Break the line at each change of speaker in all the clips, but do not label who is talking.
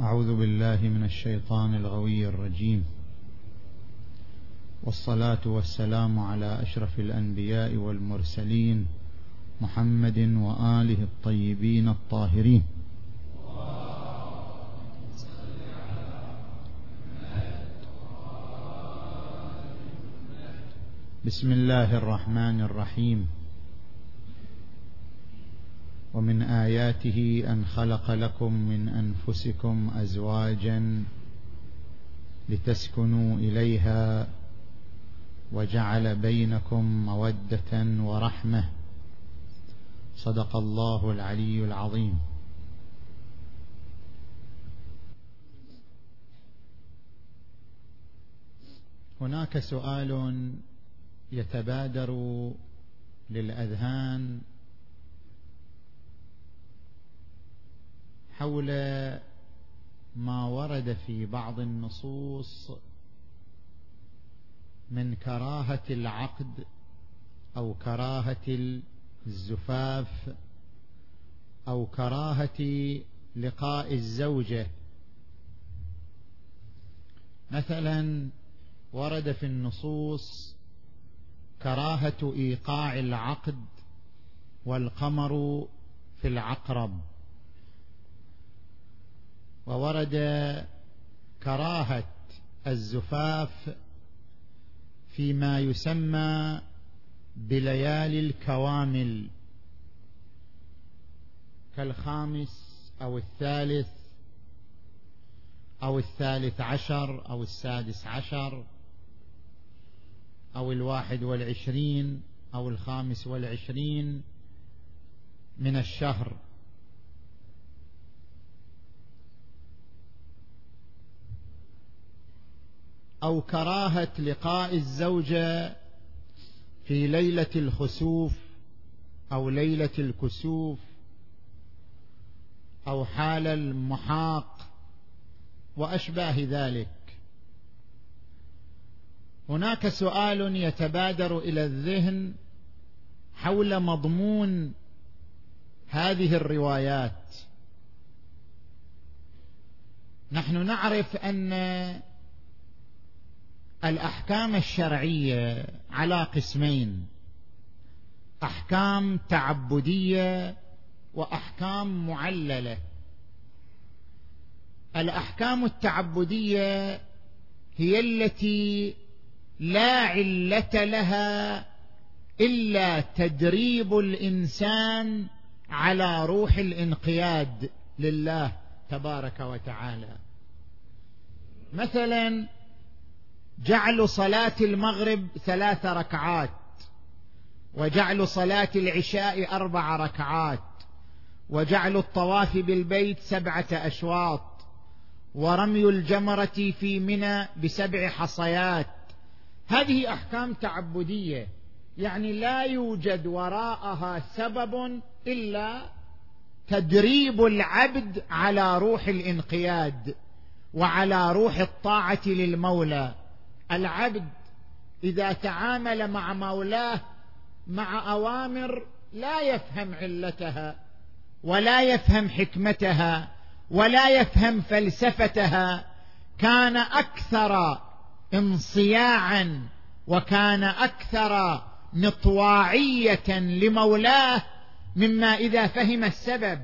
أعوذ بالله من الشيطان الغوي الرجيم. والصلاة والسلام على أشرف الأنبياء والمرسلين محمد وآله الطيبين الطاهرين. بسم الله الرحمن الرحيم. ومن آياته أن خلق لكم من أنفسكم أزواجا لتسكنوا إليها وجعل بينكم مودة ورحمة. صدق الله العلي العظيم. هناك سؤال يتبادر للأذهان حول ما ورد في بعض النصوص من كراهة العقد أو كراهة الزفاف أو كراهة لقاء الزوجة. مثلا ورد في النصوص كراهة إيقاع العقد والقمر في العقرب. وورد كراهة الزفاف فيما يسمى بليالي الكوامل كالخامس أو الثالث أو الثالث عشر أو السادس عشر أو الواحد والعشرين أو الخامس والعشرين من الشهر. أو كراهة لقاء الزوجة في ليلة الخسوف أو ليلة الكسوف أو حال المحاق وأشباه ذلك. هناك سؤال يتبادر إلى الذهن حول مضمون هذه الروايات. نحن نعرف أن الأحكام الشرعية على قسمين. أحكام تعبدية وأحكام معللة. الأحكام التعبدية هي التي لا علة لها إلا تدريب الإنسان على روح الانقياد لله تبارك وتعالى. مثلا جعل صلاة المغرب ثلاث ركعات وجعل صلاة العشاء أربع ركعات وجعل الطواف بالبيت سبعة أشواط ورمي الجمرة في منى بسبع حصيات. هذه أحكام تعبدية يعني لا يوجد وراءها سبب إلا تدريب العبد على روح الانقياد وعلى روح الطاعة للمولى. العبد إذا تعامل مع مولاه مع أوامر لا يفهم علتها ولا يفهم حكمتها ولا يفهم فلسفتها كان أكثر انصياعا وكان أكثر مطواعية لمولاه مما إذا فهم السبب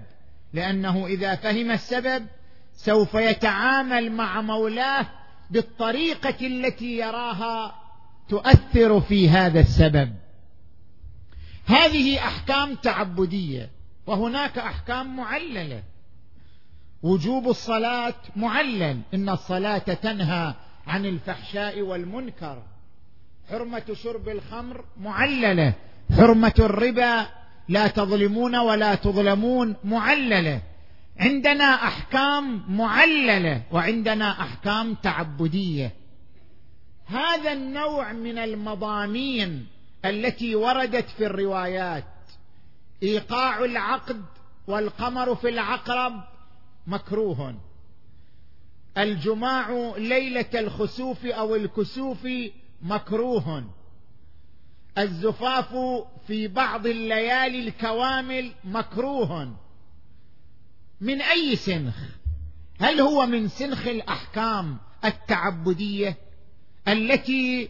لأنه إذا فهم السبب سوف يتعامل مع مولاه بالطريقة التي يراها تؤثر في هذا السبب. هذه أحكام تعبدية وهناك أحكام معللة. وجوب الصلاة معلل إن الصلاة تنهى عن الفحشاء والمنكر. حرمة شرب الخمر معللة. حرمة الربا لا تظلمون ولا تظلمون معللة. عندنا أحكام معللة وعندنا أحكام تعبدية. هذا النوع من المضامين التي وردت في الروايات. إيقاع العقد والقمر في العقرب مكروه. الجماع ليلة الخسوف أو الكسوف مكروه. الزفاف في بعض الليالي الكوامل مكروه. من أي سنخ؟
هل هو من سنخ الأحكام التعبدية التي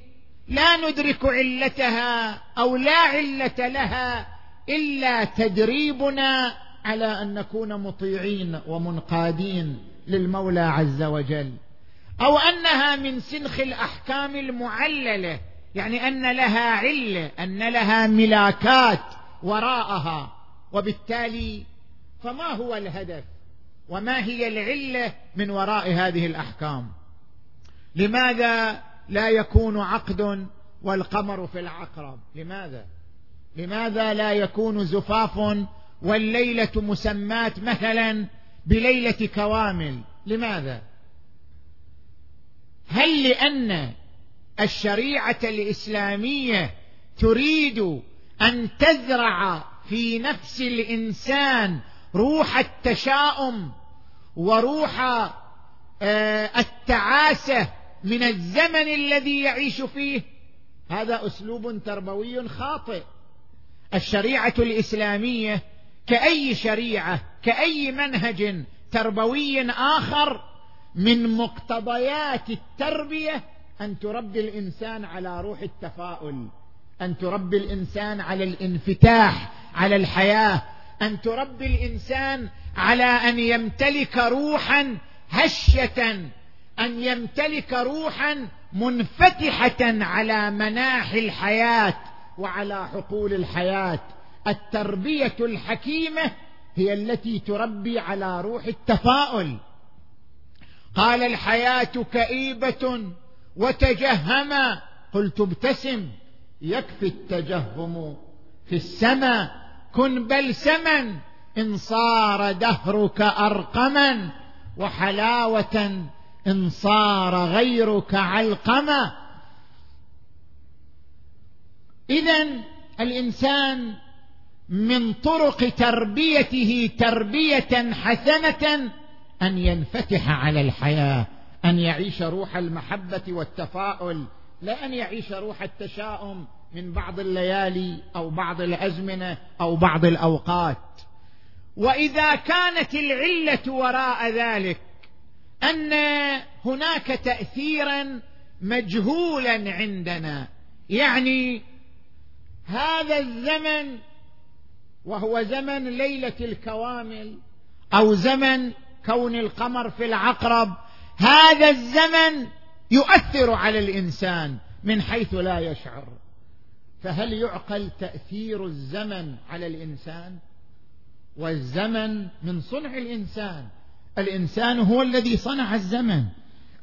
لا ندرك علتها أو لا علة لها إلا تدريبنا على أن نكون مطيعين ومنقادين للمولى عز وجل أو أنها من سنخ الأحكام المعللة يعني أن لها علة أن لها ملاكات وراءها وبالتالي فما هو الهدف وما هي العلة من وراء هذه الأحكام؟ لماذا لا يكون عقد والقمر في العقرب؟ لماذا؟ لماذا لا يكون زفاف والليلة مسماة مثلا بليلة كوامل؟ لماذا؟ هل لأن الشريعة الإسلامية تريد أن تزرع في نفس الإنسان روح التشاؤم وروح آه، التعاسة من الزمن الذي يعيش فيه. هذا أسلوب تربوي خاطئ. الشريعة الإسلامية كأي شريعة كأي منهج تربوي آخر من مقتضيات التربية أن تربي الإنسان على روح التفاؤل أن تربي الإنسان على الانفتاح على الحياة أن تربي الإنسان على أن يمتلك روحا هشه أن يمتلك روحا منفتحة على مناحي الحياة وعلى حقول الحياة. التربية الحكيمة هي التي تربي على روح التفاؤل. قال الحياة كئيبة وتجهما قلت ابتسم يكفي التجهم في السماء. كن بلسما إن صار دهرك ارقما وحلاوة إن صار غيرك علقما. اذا الإنسان من طرق تربيته تربية حسنة أن ينفتح على الحياة أن يعيش روح المحبة والتفاؤل لا أن يعيش روح التشاؤم. من بعض الليالي أو بعض الأزمنة أو بعض الأوقات. وإذا كانت العلة وراء ذلك أن هناك تاثيرا مجهولا عندنا. يعني هذا الزمن وهو زمن ليلة الكوامل أو زمن كون القمر في العقرب هذا الزمن يؤثر على الإنسان من حيث لا يشعر. فهل يعقل تأثير الزمن على الإنسان؟ والزمن من صنع الإنسان. الإنسان هو الذي صنع الزمن.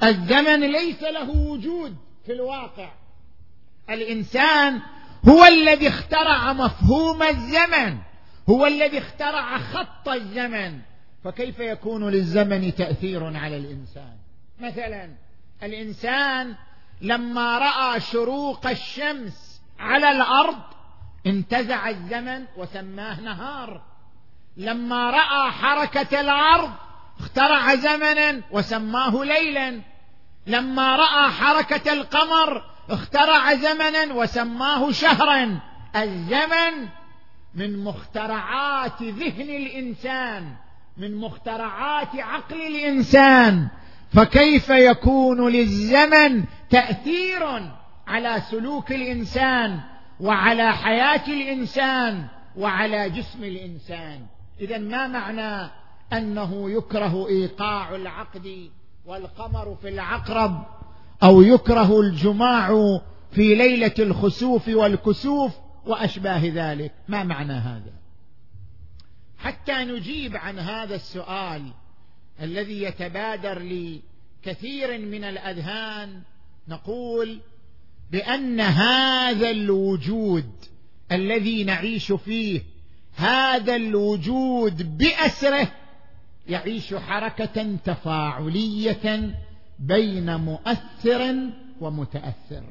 الزمن ليس له وجود في الواقع. الإنسان هو الذي اخترع مفهوم الزمن. هو الذي اخترع خط الزمن. فكيف يكون للزمن تأثير على الإنسان؟ مثلا الإنسان لما رأى شروق الشمس على الأرض انتزع الزمن وسماه نهار. لما رأى حركة الأرض اخترع زمنا وسماه ليلا. لما رأى حركة القمر اخترع زمنا وسماه شهرا. الزمن من مخترعات ذهن الإنسان من مخترعات عقل الإنسان. فكيف يكون للزمن تأثير؟ على سلوك الإنسان وعلى حياة الإنسان وعلى جسم الإنسان. اذا ما معنى أنه يكره إيقاع العقد والقمر في العقرب أو يكره الجماع في ليلة الخسوف والكسوف وأشباه ذلك؟ ما معنى هذا؟ حتى نجيب عن هذا السؤال الذي يتبادر لكثير من الأذهان نقول بأن هذا الوجود الذي نعيش فيه هذا الوجود بأسره يعيش حركة تفاعلية بين مؤثر ومتأثر.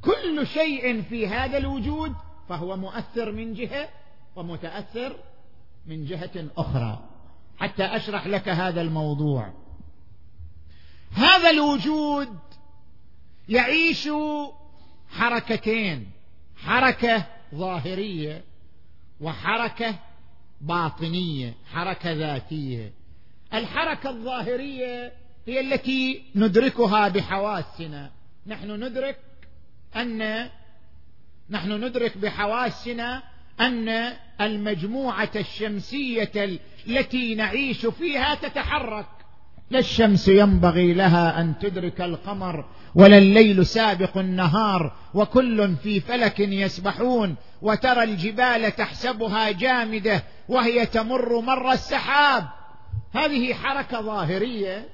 كل شيء في هذا الوجود فهو مؤثر من جهة ومتأثر من جهة أخرى. حتى أشرح لك هذا الموضوع. هذا الوجود يعيش حركتين حركة ظاهرية وحركة باطنية حركة ذاتية. الحركة الظاهرية هي التي ندركها بحواسنا. نحن ندرك أن نحن ندرك بحواسنا أن المجموعة الشمسية التي نعيش فيها تتحرك. لا الشمس ينبغي لها أن تدرك القمر ولا الليل سابق النهار وكل في فلك يسبحون وترى الجبال تحسبها جامدة وهي تمر مر السحاب. هذه حركة ظاهرية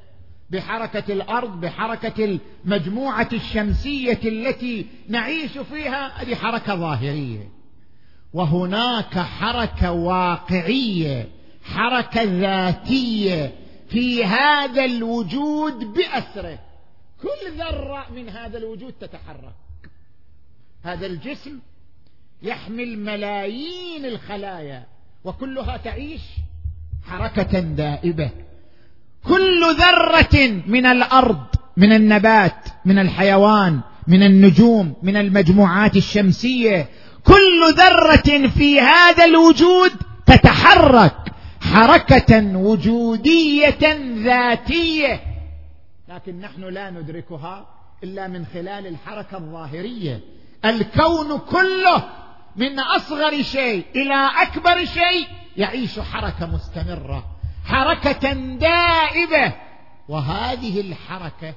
بحركة الأرض بحركة المجموعة الشمسية التي نعيش فيها هذه حركة ظاهرية. وهناك حركة واقعية حركة ذاتية في هذا الوجود بأسره. كل ذرة من هذا الوجود تتحرك. هذا الجسم يحمل ملايين الخلايا وكلها تعيش حركة دائبة. كل ذرة من الأرض من النبات من الحيوان من النجوم من المجموعات الشمسية كل ذرة في هذا الوجود تتحرك. حركة وجودية ذاتية. لكن نحن لا ندركها إلا من خلال الحركة الظاهرية. الكون كله من أصغر شيء إلى أكبر شيء يعيش حركة مستمرة حركة دائبة. وهذه الحركة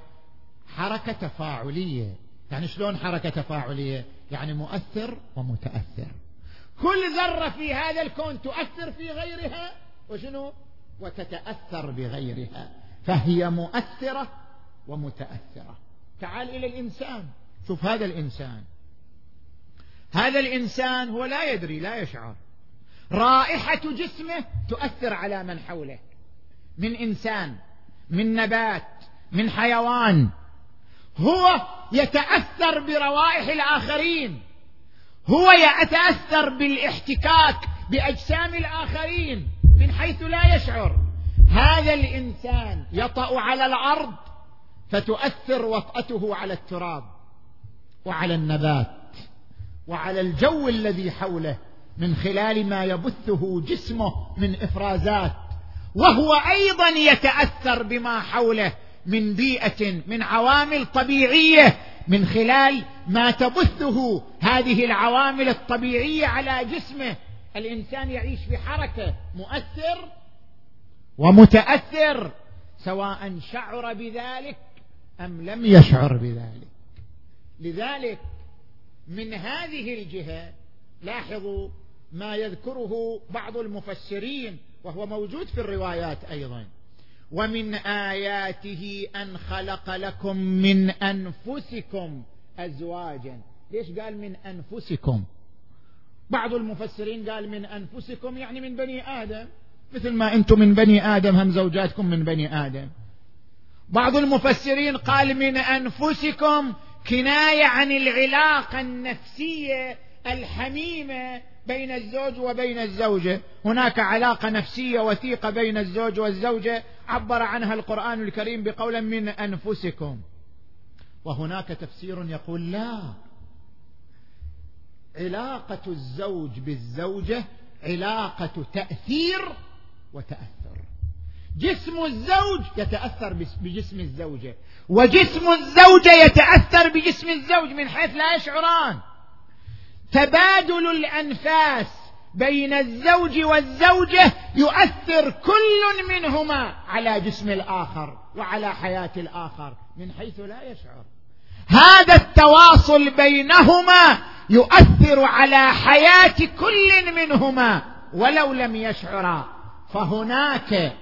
حركة تفاعلية. يعني شلون حركة تفاعلية؟ يعني مؤثر ومتأثر. كل ذرة في هذا الكون تؤثر في غيرها؟ وشنو؟ وتتأثر بغيرها. فهي مؤثرة ومتأثرة. تعال إلى الإنسان. شوف هذا الإنسان. هذا الإنسان هو لا يدري لا يشعر. رائحة جسمه تؤثر على من حوله. من إنسان من نبات من حيوان. هو يتأثر بروائح الآخرين. هو يتأثر بالإحتكاك بأجسام الآخرين. من حيث لا يشعر. هذا الإنسان يطأ على الأرض فتؤثر وطأته على التراب وعلى النبات وعلى الجو الذي حوله من خلال ما يبثه جسمه من إفرازات. وهو أيضا يتأثر بما حوله من بيئة من عوامل طبيعية من خلال ما تبثه هذه العوامل الطبيعية على جسمه. الإنسان يعيش في حركه مؤثر ومتأثر سواء شعر بذلك أم لم يشعر بذلك. لذلك من هذه الجهة لاحظوا ما يذكره بعض المفسرين وهو موجود في الروايات أيضا ومن آياته أن خلق لكم من أنفسكم ازواجا. ليش قال من أنفسكم؟ بعض المفسرين قال من أنفسكم يعني من بني آدم. مثل ما أنتم من بني آدم هم زوجاتكم من بني آدم. بعض المفسرين قال من أنفسكم كناية عن العلاقة النفسية الحميمة بين الزوج وبين الزوجة. هناك علاقة نفسية وثيقة بين الزوج والزوجة. عبر عنها القرآن الكريم بقول من أنفسكم. وهناك تفسير يقول لا. علاقة الزوج بالزوجة علاقة تأثير وتأثر. جسم الزوج يتأثر بجسم الزوجة. وجسم الزوجة يتأثر بجسم الزوج من حيث لا يشعران. تبادل الأنفاس بين الزوج والزوجة يؤثر كل منهما على جسم الآخر وعلى حياة الآخر من حيث لا يشعر. هذا التواصل بينهما يؤثر على حياة كل منهما ولو لم يشعرا. فهناك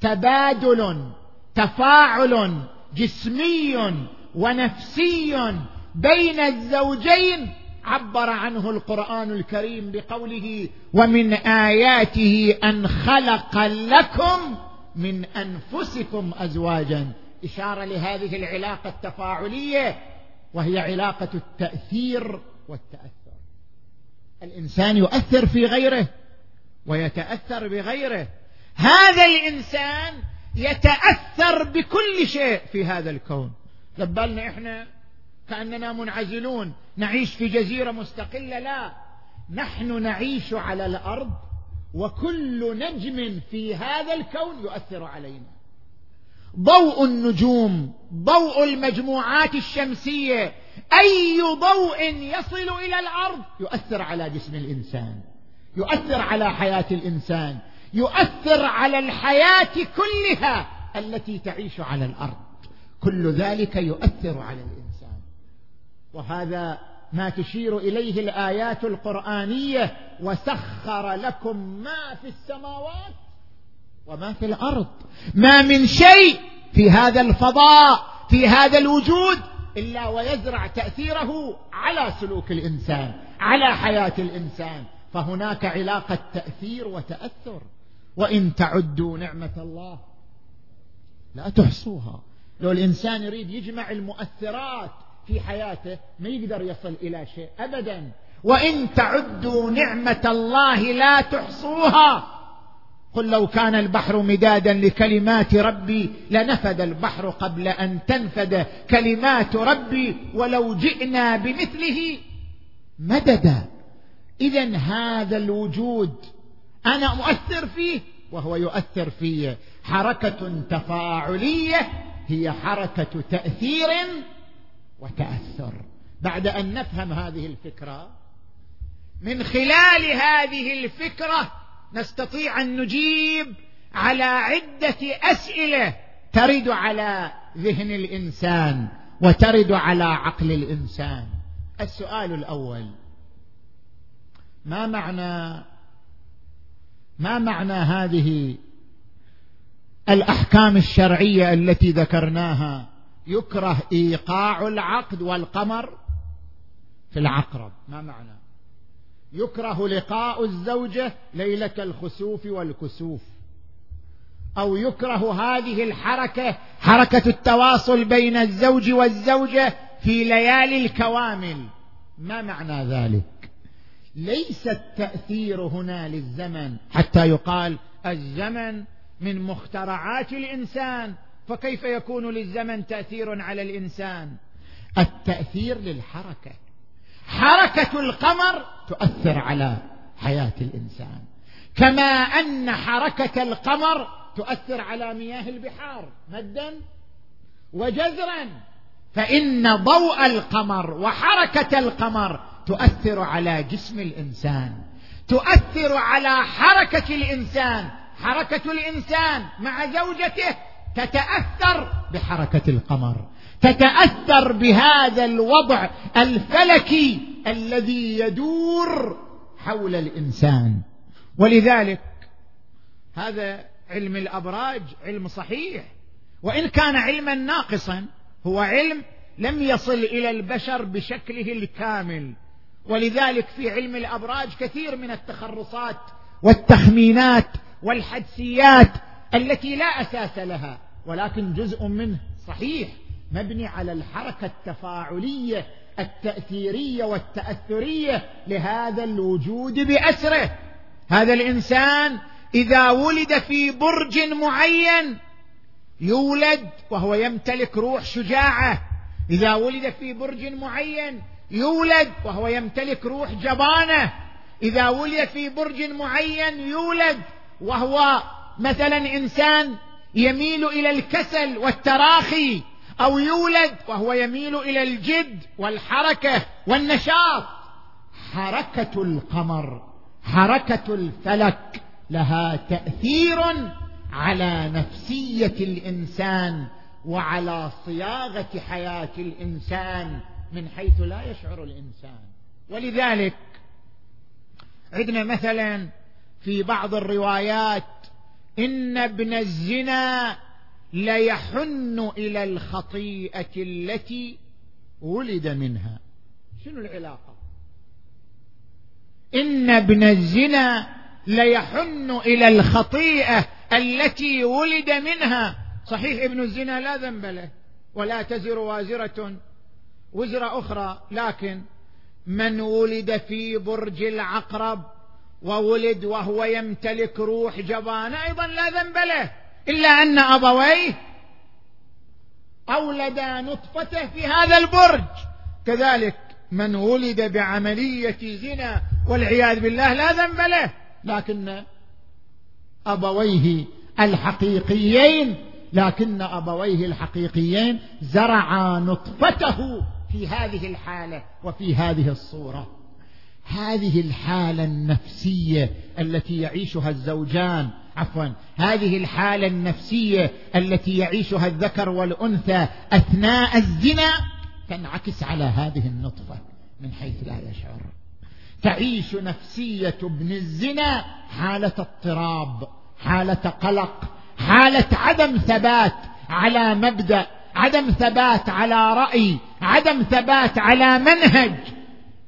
تبادل تفاعل جسمي ونفسي بين الزوجين. عبر عنه القرآن الكريم بقوله ومن آياته أن خلق لكم من أنفسكم ازواجا. إشارة لهذه العلاقة التفاعلية وهي علاقة التأثير والتأثر. الإنسان يؤثر في غيره ويتأثر بغيره. هذا الإنسان يتأثر بكل شيء في هذا الكون. لبالنا إحنا كأننا منعزلون. نعيش في جزيرة مستقلة؟ لا. نحن نعيش على الأرض وكل نجم في هذا الكون يؤثر علينا. ضوء النجوم ضوء المجموعات الشمسية. أي ضوء يصل إلى الأرض؟ يؤثر على جسم الإنسان. يؤثر على حياة الإنسان. يؤثر على الحياة كلها التي تعيش على الأرض. كل ذلك يؤثر على الإنسان. وهذا ما تشير إليه الآيات القرآنية وسخر لكم ما في السماوات وما في الأرض. ما من شيء في هذا الفضاء في هذا الوجود إلا ويزرع تأثيره على سلوك الإنسان على حياة الإنسان. فهناك علاقة تأثير وتأثر. وإن تعدوا نعمة الله لا تحصوها. لو الإنسان يريد يجمع المؤثرات في حياته ما يقدر يصل إلى شيء ابدا. وإن تعدوا نعمة الله لا تحصوها. قل لو كان البحر مدادا لكلمات ربي لنفد البحر قبل أن تنفد كلمات ربي ولو جئنا بمثله مددا. اذا هذا الوجود أنا مؤثر فيه وهو يؤثر في حركة تفاعلية هي حركة تأثير وتأثر. بعد أن نفهم هذه الفكرة من خلال هذه الفكرة نستطيع أن نجيب على عدة أسئلة ترد على ذهن الإنسان وترد على عقل الإنسان. السؤال الأول ما معنى ما معنى هذه الأحكام الشرعية التي ذكرناها؟ يكره إيقاع العقد والقمر في العقرب. ما معنى؟ يكره لقاء الزوجة ليلة الخسوف والكسوف. أو يكره هذه الحركة حركة التواصل بين الزوج والزوجة في ليالي الكوامل. ما معنى ذلك؟ ليس التأثير هنا للزمن. حتى يقال الزمن من مخترعات الإنسان فكيف يكون للزمن تأثير على الإنسان؟ التأثير للحركة. حركة القمر تؤثر على حياة الإنسان. كما أن حركة القمر تؤثر على مياه البحار مدا وجزرا فإن ضوء القمر وحركة القمر تؤثر على جسم الإنسان. تؤثر على حركة الإنسان. حركة الإنسان مع زوجته تتأثر بحركة القمر. تتأثر بهذا الوضع الفلكي الذي يدور حول الإنسان. ولذلك هذا علم الأبراج علم صحيح. وإن كان علما ناقصا هو علم لم يصل إلى البشر بشكله الكامل. ولذلك في علم الأبراج كثير من التخرصات والتخمينات والحدسيات التي لا أساس لها ولكن جزء منه صحيح. مبني على الحركة التفاعلية التأثيرية والتأثرية لهذا الوجود بأسره. هذا الإنسان إذا ولد في برج معين يولد وهو يمتلك روح شجاعة. إذا ولد في برج معين يولد وهو يمتلك روح جبانة. إذا ولد في برج معين يولد وهو مثلا إنسان يميل إلى الكسل والتراخي. أو يولد وهو يميل إلى الجد والحركة والنشاط. حركة القمر حركة الفلك لها تأثير على نفسية الإنسان وعلى صياغة حياة الإنسان من حيث لا يشعر الإنسان. ولذلك عندنا مثلا في بعض الروايات إن ابن الزنا ليحن إلى الخطيئة التي ولد منها. شنو العلاقة؟ إن ابن الزنا ليحن إلى الخطيئة التي ولد منها. صحيح ابن الزنا لا ذنب له ولا تزر وازرة وزر أخرى لكن من ولد في برج العقرب وولد وهو يمتلك روح جبان أيضا لا ذنب له. إلا أن أبويه اولدا نطفته في هذا البرج. كذلك من ولد بعملية زنا والعياذ بالله لا ذنب له. لكن أبويه الحقيقيين لكن أبويه الحقيقيين زرعا نطفته في هذه الحالة وفي هذه الصورة. هذه الحالة النفسية التي يعيشها الزوجان عفوا. هذه الحالة النفسية التي يعيشها الذكر والأنثى أثناء الزنا تنعكس على هذه النطفة من حيث لا يشعر. تعيش نفسية ابن الزنا حالة اضطراب حالة قلق حالة عدم ثبات على مبدأ عدم ثبات على رأي عدم ثبات على منهج.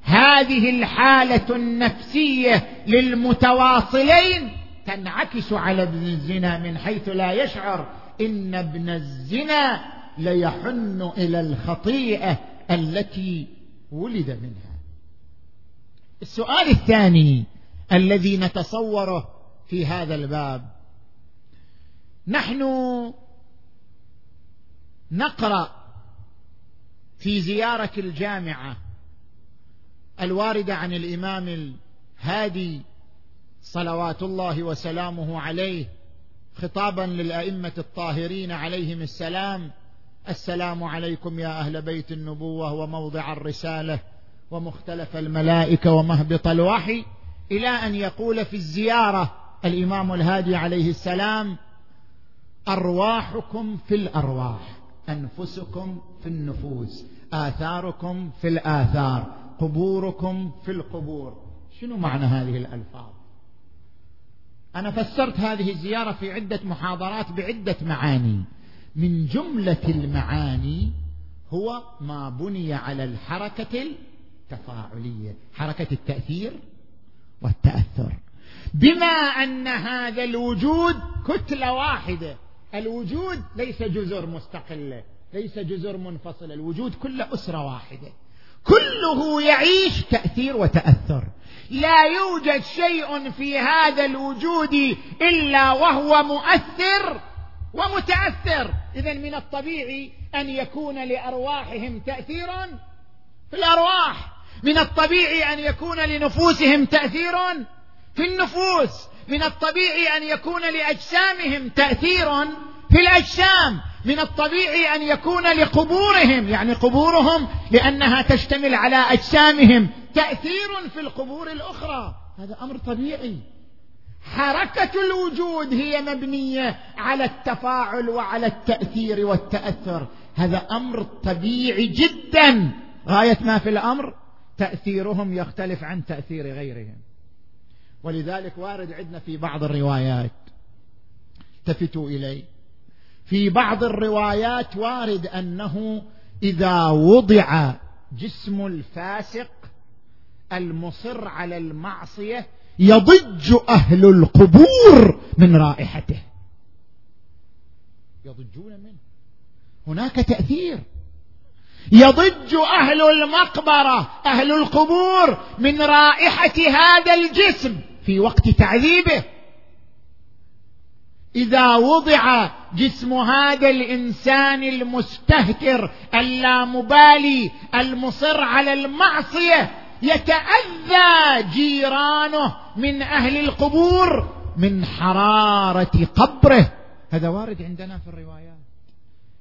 هذه الحالة النفسية للمتواصلين تنعكس على ابن الزنا من حيث لا يشعر إن ابن الزنا ليحن إلى الخطيئة التي ولد منها. السؤال الثاني الذي نتصوره في هذا الباب نحن نقرأ في زيارة الجامعة الواردة عن الإمام الهادي صلوات الله وسلامه عليه خطابا للأئمة الطاهرين عليهم السلام. السلام عليكم يا أهل بيت النبوة وموضع الرسالة ومختلف الملائكة ومهبط الوحي. إلى أن يقول في الزيارة الإمام الهادي عليه السلام أرواحكم في الأرواح أنفسكم في النفوس آثاركم في الآثار قبوركم في القبور. شنو معنى هذه الألفاظ؟ أنا فسرت هذه الزيارة في عدة محاضرات بعدة معاني. من جملة المعاني هو ما بني على الحركة التفاعلية حركة التأثير والتأثر. بما أن هذا الوجود كتلة واحدة الوجود ليس جزر مستقله ليس جزر منفصله الوجود كله أسرة واحدة. كله يعيش تأثير وتأثر. لا يوجد شيء في هذا الوجود إلا وهو مؤثر ومتأثر. اذا من الطبيعي أن يكون لأرواحهم تأثير في الأرواح. من الطبيعي أن يكون لنفوسهم تأثير في النفوس. من الطبيعي أن يكون لأجسامهم تأثير في الأجسام من الطبيعي أن يكون لقبورهم يعني قبورهم لأنها تشتمل على أجسامهم تأثير في القبور الأخرى. هذا أمر طبيعي. حركة الوجود هي مبنية على التفاعل وعلى التأثير والتأثر. هذا أمر طبيعي جدا. غاية ما في الأمر تأثيرهم يختلف عن تأثير غيرهم. ولذلك وارد عندنا في بعض الروايات التفتوا إليه. في بعض الروايات وارد أنه إذا وضع جسم الفاسق المصر على المعصية يضج أهل القبور من رائحته. يضجون منه هناك تأثير. يضج أهل المقبرة أهل القبور من رائحة هذا الجسم في وقت تعذيبه. إذا وضع جسم هذا الإنسان المستهتر اللامبالي المصر على المعصية يتأذى جيرانه من أهل القبور من حرارة قبره. هذا وارد عندنا في الروايات.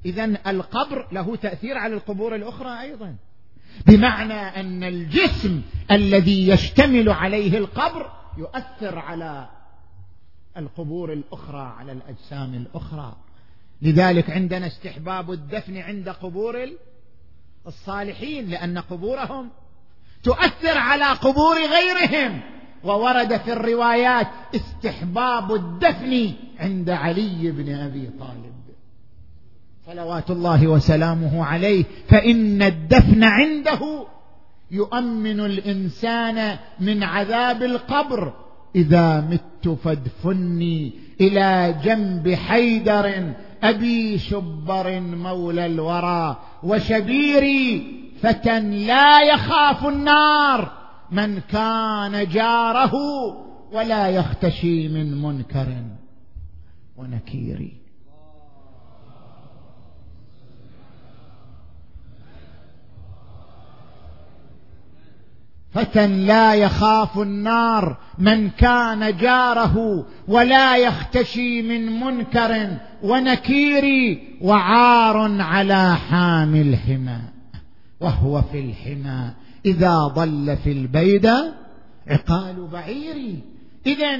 اذا القبر له تأثير على القبور الأخرى أيضا. بمعنى أن الجسم الذي يشتمل عليه القبر يؤثر على القبور الأخرى على الأجسام الأخرى. لذلك عندنا استحباب الدفن عند قبور الصالحين لأن قبورهم تؤثر على قبور غيرهم. وورد في الروايات استحباب الدفن عند علي بن أبي طالب. صلوات الله وسلامه عليه. فإن الدفن عنده يؤمن الإنسان من عذاب القبر. إذا مت فادفني إلى جنب حيدر أبي شبر مولى الورى وشبيري فتى لا يخاف النار من كان جاره ولا يختشي من منكر ونكير فتى لا يخاف النار من كان جاره ولا يختشي من منكر ونكير وعار على حامي الحمى وهو في الحمى. إذا ضل في البيدة عقال بعيري اذا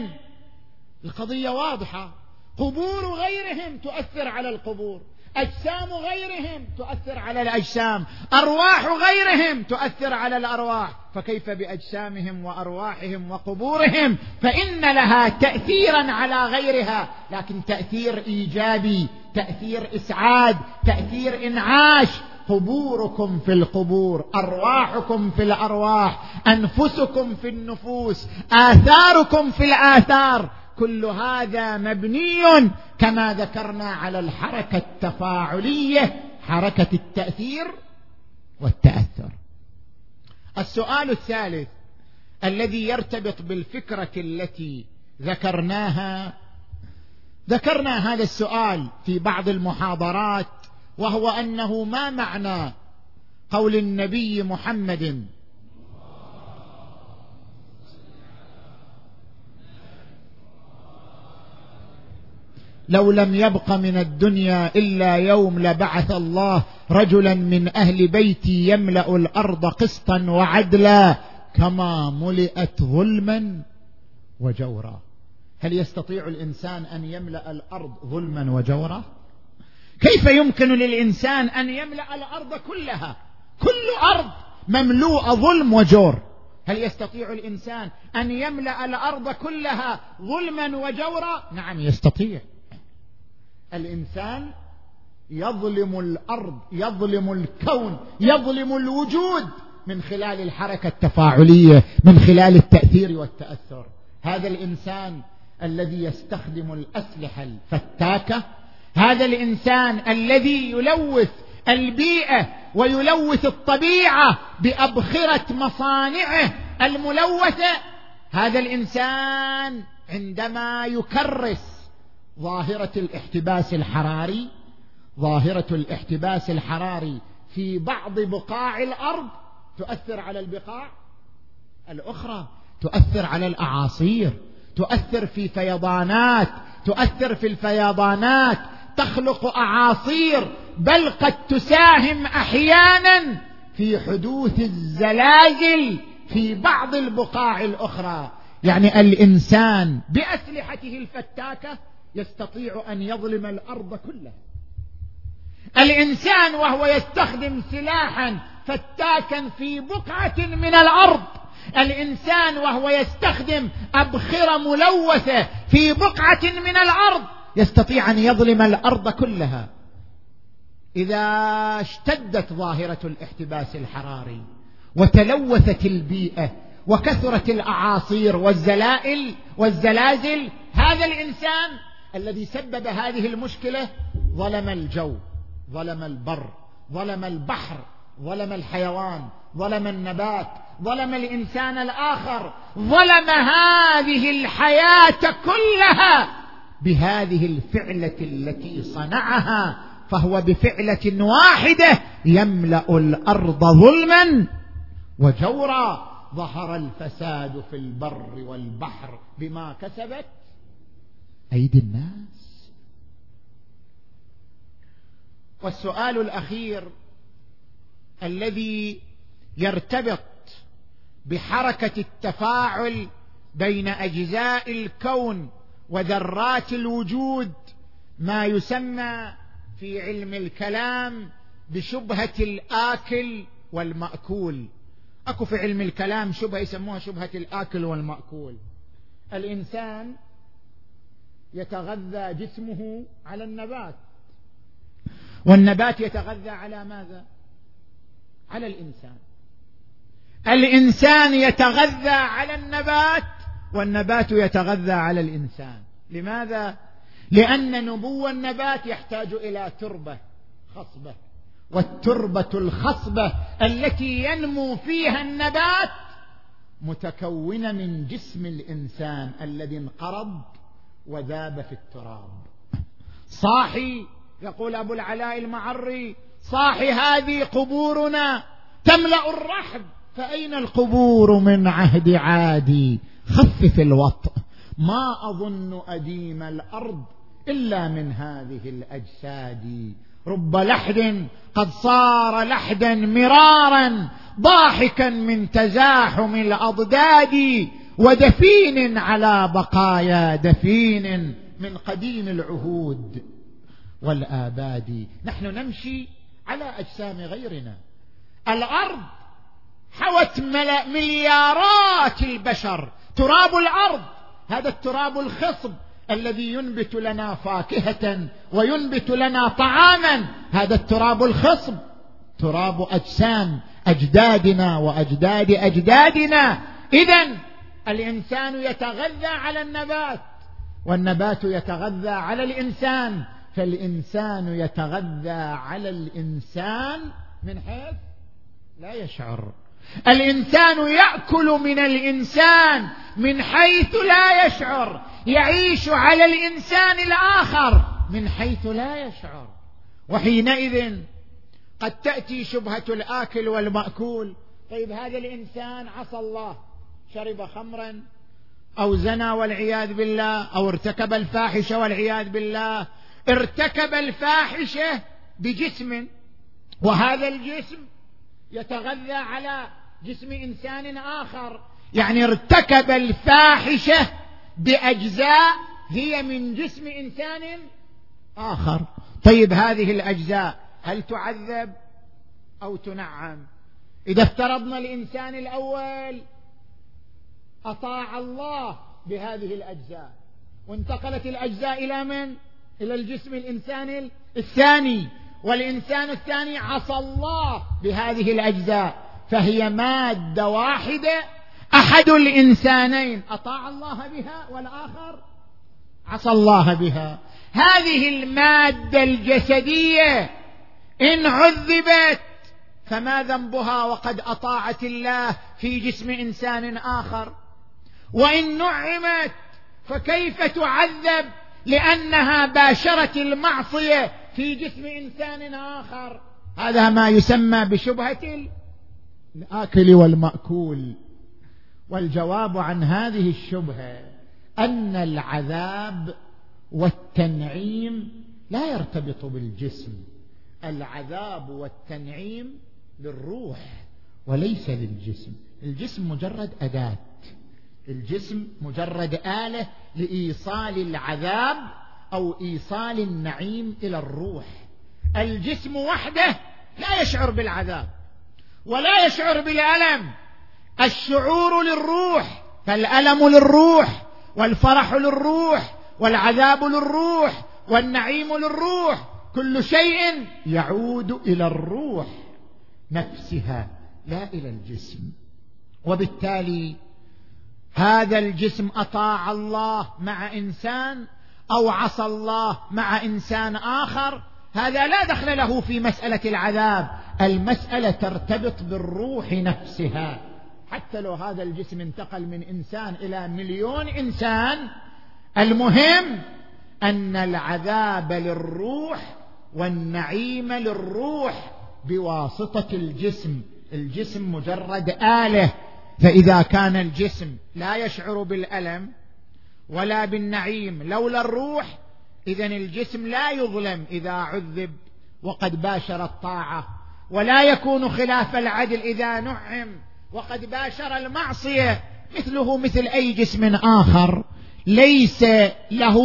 القضية واضحة. قبور غيرهم تؤثر على القبور. أجسام غيرهم تؤثر على الأجسام. أرواح غيرهم تؤثر على الأرواح. فكيف بأجسامهم وأرواحهم وقبورهم؟ فإن لها تاثيرا على غيرها. لكن تأثير إيجابي تأثير إسعاد تأثير إنعاش. قبوركم في القبور أرواحكم في الأرواح أنفسكم في النفوس آثاركم في الآثار. كل هذا مبني كما ذكرنا على الحركة التفاعلية حركة التأثير والتأثر. السؤال الثالث الذي يرتبط بالفكرة التي ذكرناها ذكرنا هذا السؤال في بعض المحاضرات وهو أنه ما معنى قول النبي محمد لو لم يبق من الدنيا إلا يوم لبعث الله رجلا من أهل بيتي يملأ الأرض قسطا وعدلا كما ملئت ظلما وجورا. هل يستطيع الإنسان أن يملأ الأرض ظلما وجورا؟ كيف يمكن للإنسان أن يملأ الأرض كلها؟ كل أرض مملوءة ظلم وجور. هل يستطيع الإنسان أن يملأ الأرض كلها ظلما وجورا؟ نعم يستطيع. الإنسان يظلم الأرض يظلم الكون يظلم الوجود من خلال الحركة التفاعلية من خلال التأثير والتأثر. هذا الإنسان الذي يستخدم الأسلحة الفتاكة هذا الإنسان الذي يلوث البيئة ويلوث الطبيعة بأبخرة مصانعه الملوثة. هذا الإنسان عندما يكرس ظاهرة الاحتباس الحراري ظاهرة الاحتباس الحراري في بعض بقاع الأرض تؤثر على البقاع الأخرى تؤثر على الأعاصير تؤثر في فيضانات تؤثر في الفيضانات تخلق أعاصير بل قد تساهم أحيانا في حدوث الزلازل في بعض البقاع الأخرى. يعني الإنسان بأسلحته الفتاكة يستطيع أن يظلم الأرض كلها. الإنسان وهو يستخدم سلاحا فتاكا في بقعة من الأرض الإنسان وهو يستخدم أبخرة ملوثة في بقعة من الأرض يستطيع أن يظلم الأرض كلها. إذا اشتدت ظاهرة الاحتباس الحراري وتلوثت البيئة وكثرت الأعاصير والزلائل والزلازل هذا الإنسان الذي سبب هذه المشكلة ظلم الجو ظلم البر ظلم البحر ظلم الحيوان ظلم النبات ظلم الإنسان الآخر ظلم هذه الحياة كلها بهذه الفعلة التي صنعها فهو بفعلة واحدة يملأ الأرض ظلما وجورا. ظهر الفساد في البر والبحر بما كسبت أيدي الناس. والسؤال الأخير الذي يرتبط بحركة التفاعل بين أجزاء الكون وذرات الوجود ما يسمى في علم الكلام بشبهة الآكل والمأكول. أكو في علم الكلام شبهة يسموها شبهة الآكل والمأكول. الإنسان يتغذى جسمه على النبات. والنبات يتغذى على ماذا؟ على الإنسان. الإنسان يتغذى على النبات والنبات يتغذى على الإنسان. لماذا؟ لأن نبو النبات يحتاج إلى تربة خصبة. والتربة الخصبة التي ينمو فيها النبات متكونة من جسم الإنسان الذي انقرض وذاب في التراب. صاحي يقول أبو العلاء المعري صاحي هذه قبورنا تملأ الرحب فأين القبور من عهد عادي؟ خفف الوطء ما أظن أديم الأرض إلا من هذه الأجساد. رب لحد قد صار لحدا مرارا ضاحكا من تزاحم الأضداد. ودفين على بقايا دفين من قديم العهود والآباد. نحن نمشي على أجسام غيرنا. الأرض حوت مليارات البشر. تراب الأرض هذا التراب الخصب الذي ينبت لنا فاكهة وينبت لنا طعاما. هذا التراب الخصب تراب أجسام أجدادنا وأجداد أجدادنا. إذا الإنسان يتغذى على النبات والنبات يتغذى على الإنسان فالإنسان يتغذى على الإنسان من حيث لا يشعر. الإنسان يأكل من الإنسان من حيث لا يشعر يعيش على الإنسان الآخر من حيث لا يشعر. وحينئذ قد تأتي شبهة الآكل والمأكول طيب هذا الإنسان عصى الله. شرب خمرا أو زنى والعياذ بالله أو ارتكب الفاحشة والعياذ بالله. ارتكب الفاحشة بجسم وهذا الجسم يتغذى على جسم إنسان آخر. يعني ارتكب الفاحشة بأجزاء هي من جسم إنسان آخر. طيب هذه الأجزاء هل تعذب أو تنعم؟ إذا افترضنا الإنسان الأول أطاع الله بهذه الأجزاء. وانتقلت الأجزاء إلى من؟ إلى الجسم الإنساني الثاني. والإنسان الثاني عصى الله بهذه الأجزاء. فهي مادة واحدة. أحد الإنسانين أطاع الله بها والآخر عصى الله بها. هذه المادة الجسدية. إن عذبت فما ذنبها وقد أطاعت الله في جسم إنسان آخر. وإن نعمت فكيف تعذب لأنها باشرت المعصية في جسم إنسان آخر؟ هذا ما يسمى بشبهة الآكل والمأكول. والجواب عن هذه الشبهة أن العذاب والتنعيم لا يرتبط بالجسم. العذاب والتنعيم للروح وليس للجسم. الجسم مجرد أداة. الجسم مجرد آلة لإيصال العذاب أو إيصال النعيم إلى الروح. الجسم وحده لا يشعر بالعذاب ولا يشعر بالألم. الشعور للروح فالألم للروح والفرح للروح والعذاب للروح والنعيم للروح كل شيء يعود إلى الروح نفسها لا إلى الجسم. وبالتالي هذا الجسم أطاع الله مع إنسان أو عصى الله مع إنسان آخر هذا لا دخل له في مسألة العذاب المسألة ترتبط بالروح نفسها. حتى لو هذا الجسم انتقل من إنسان إلى مليون إنسان المهم أن العذاب للروح والنعيم للروح بواسطة الجسم الجسم مجرد آلة. فإذا كان الجسم لا يشعر بالألم ولا بالنعيم لولا الروح إذا الجسم لا يظلم إذا عذب وقد باشر الطاعة ولا يكون خلاف العدل إذا نعم وقد باشر المعصية مثله مثل أي جسم آخر ليس له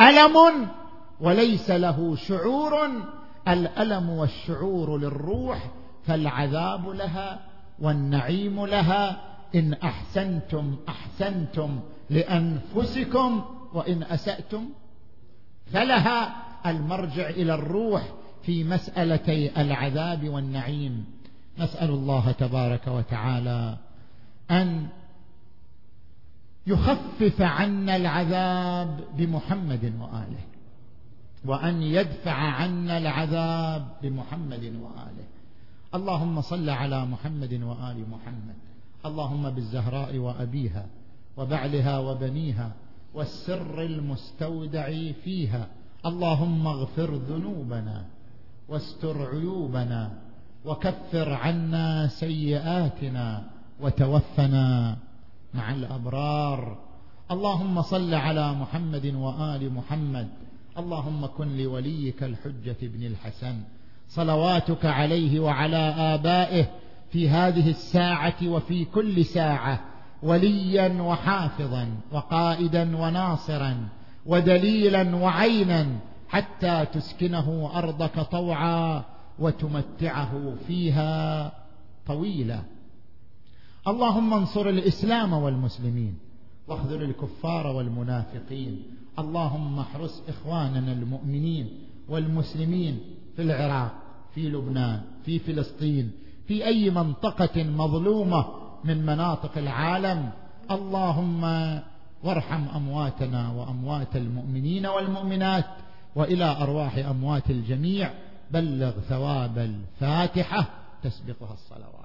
ألم وليس له شعور الألم والشعور للروح فالعذاب لها والنعيم لها إن أحسنتم أحسنتم لأنفسكم وإن أسأتم فلها المرجع إلى الروح في مسألتي العذاب والنعيم. نسأل الله تبارك وتعالى أن يخفف عنا العذاب بمحمد وآله وأن يدفع عنا العذاب بمحمد وآله. اللهم صل على محمد وآل محمد. اللهم بالزهراء وأبيها وبعلها وبنيها والسر المستودع فيها. اللهم اغفر ذنوبنا واستر عيوبنا وكفر عنا سيئاتنا وتوفنا مع الأبرار. اللهم صل على محمد وآل محمد. اللهم كن لوليك الحجة بن الحسن. صلواتك عليه وعلى آبائه في هذه الساعة وفي كل ساعة وليا وحافظا وقائدا وناصرا ودليلا وعينا حتى تسكنه أرضك طوعا وتمتعه فيها طويلا. اللهم انصر الإسلام والمسلمين واخذل الكفار والمنافقين. اللهم احرس إخواننا المؤمنين والمسلمين في العراق في لبنان في فلسطين في أي منطقة مظلومة من مناطق العالم. اللهم وارحم أمواتنا وأموات المؤمنين والمؤمنات وإلى أرواح أموات الجميع. بلغ ثواب الفاتحة. تسبقها الصلوات.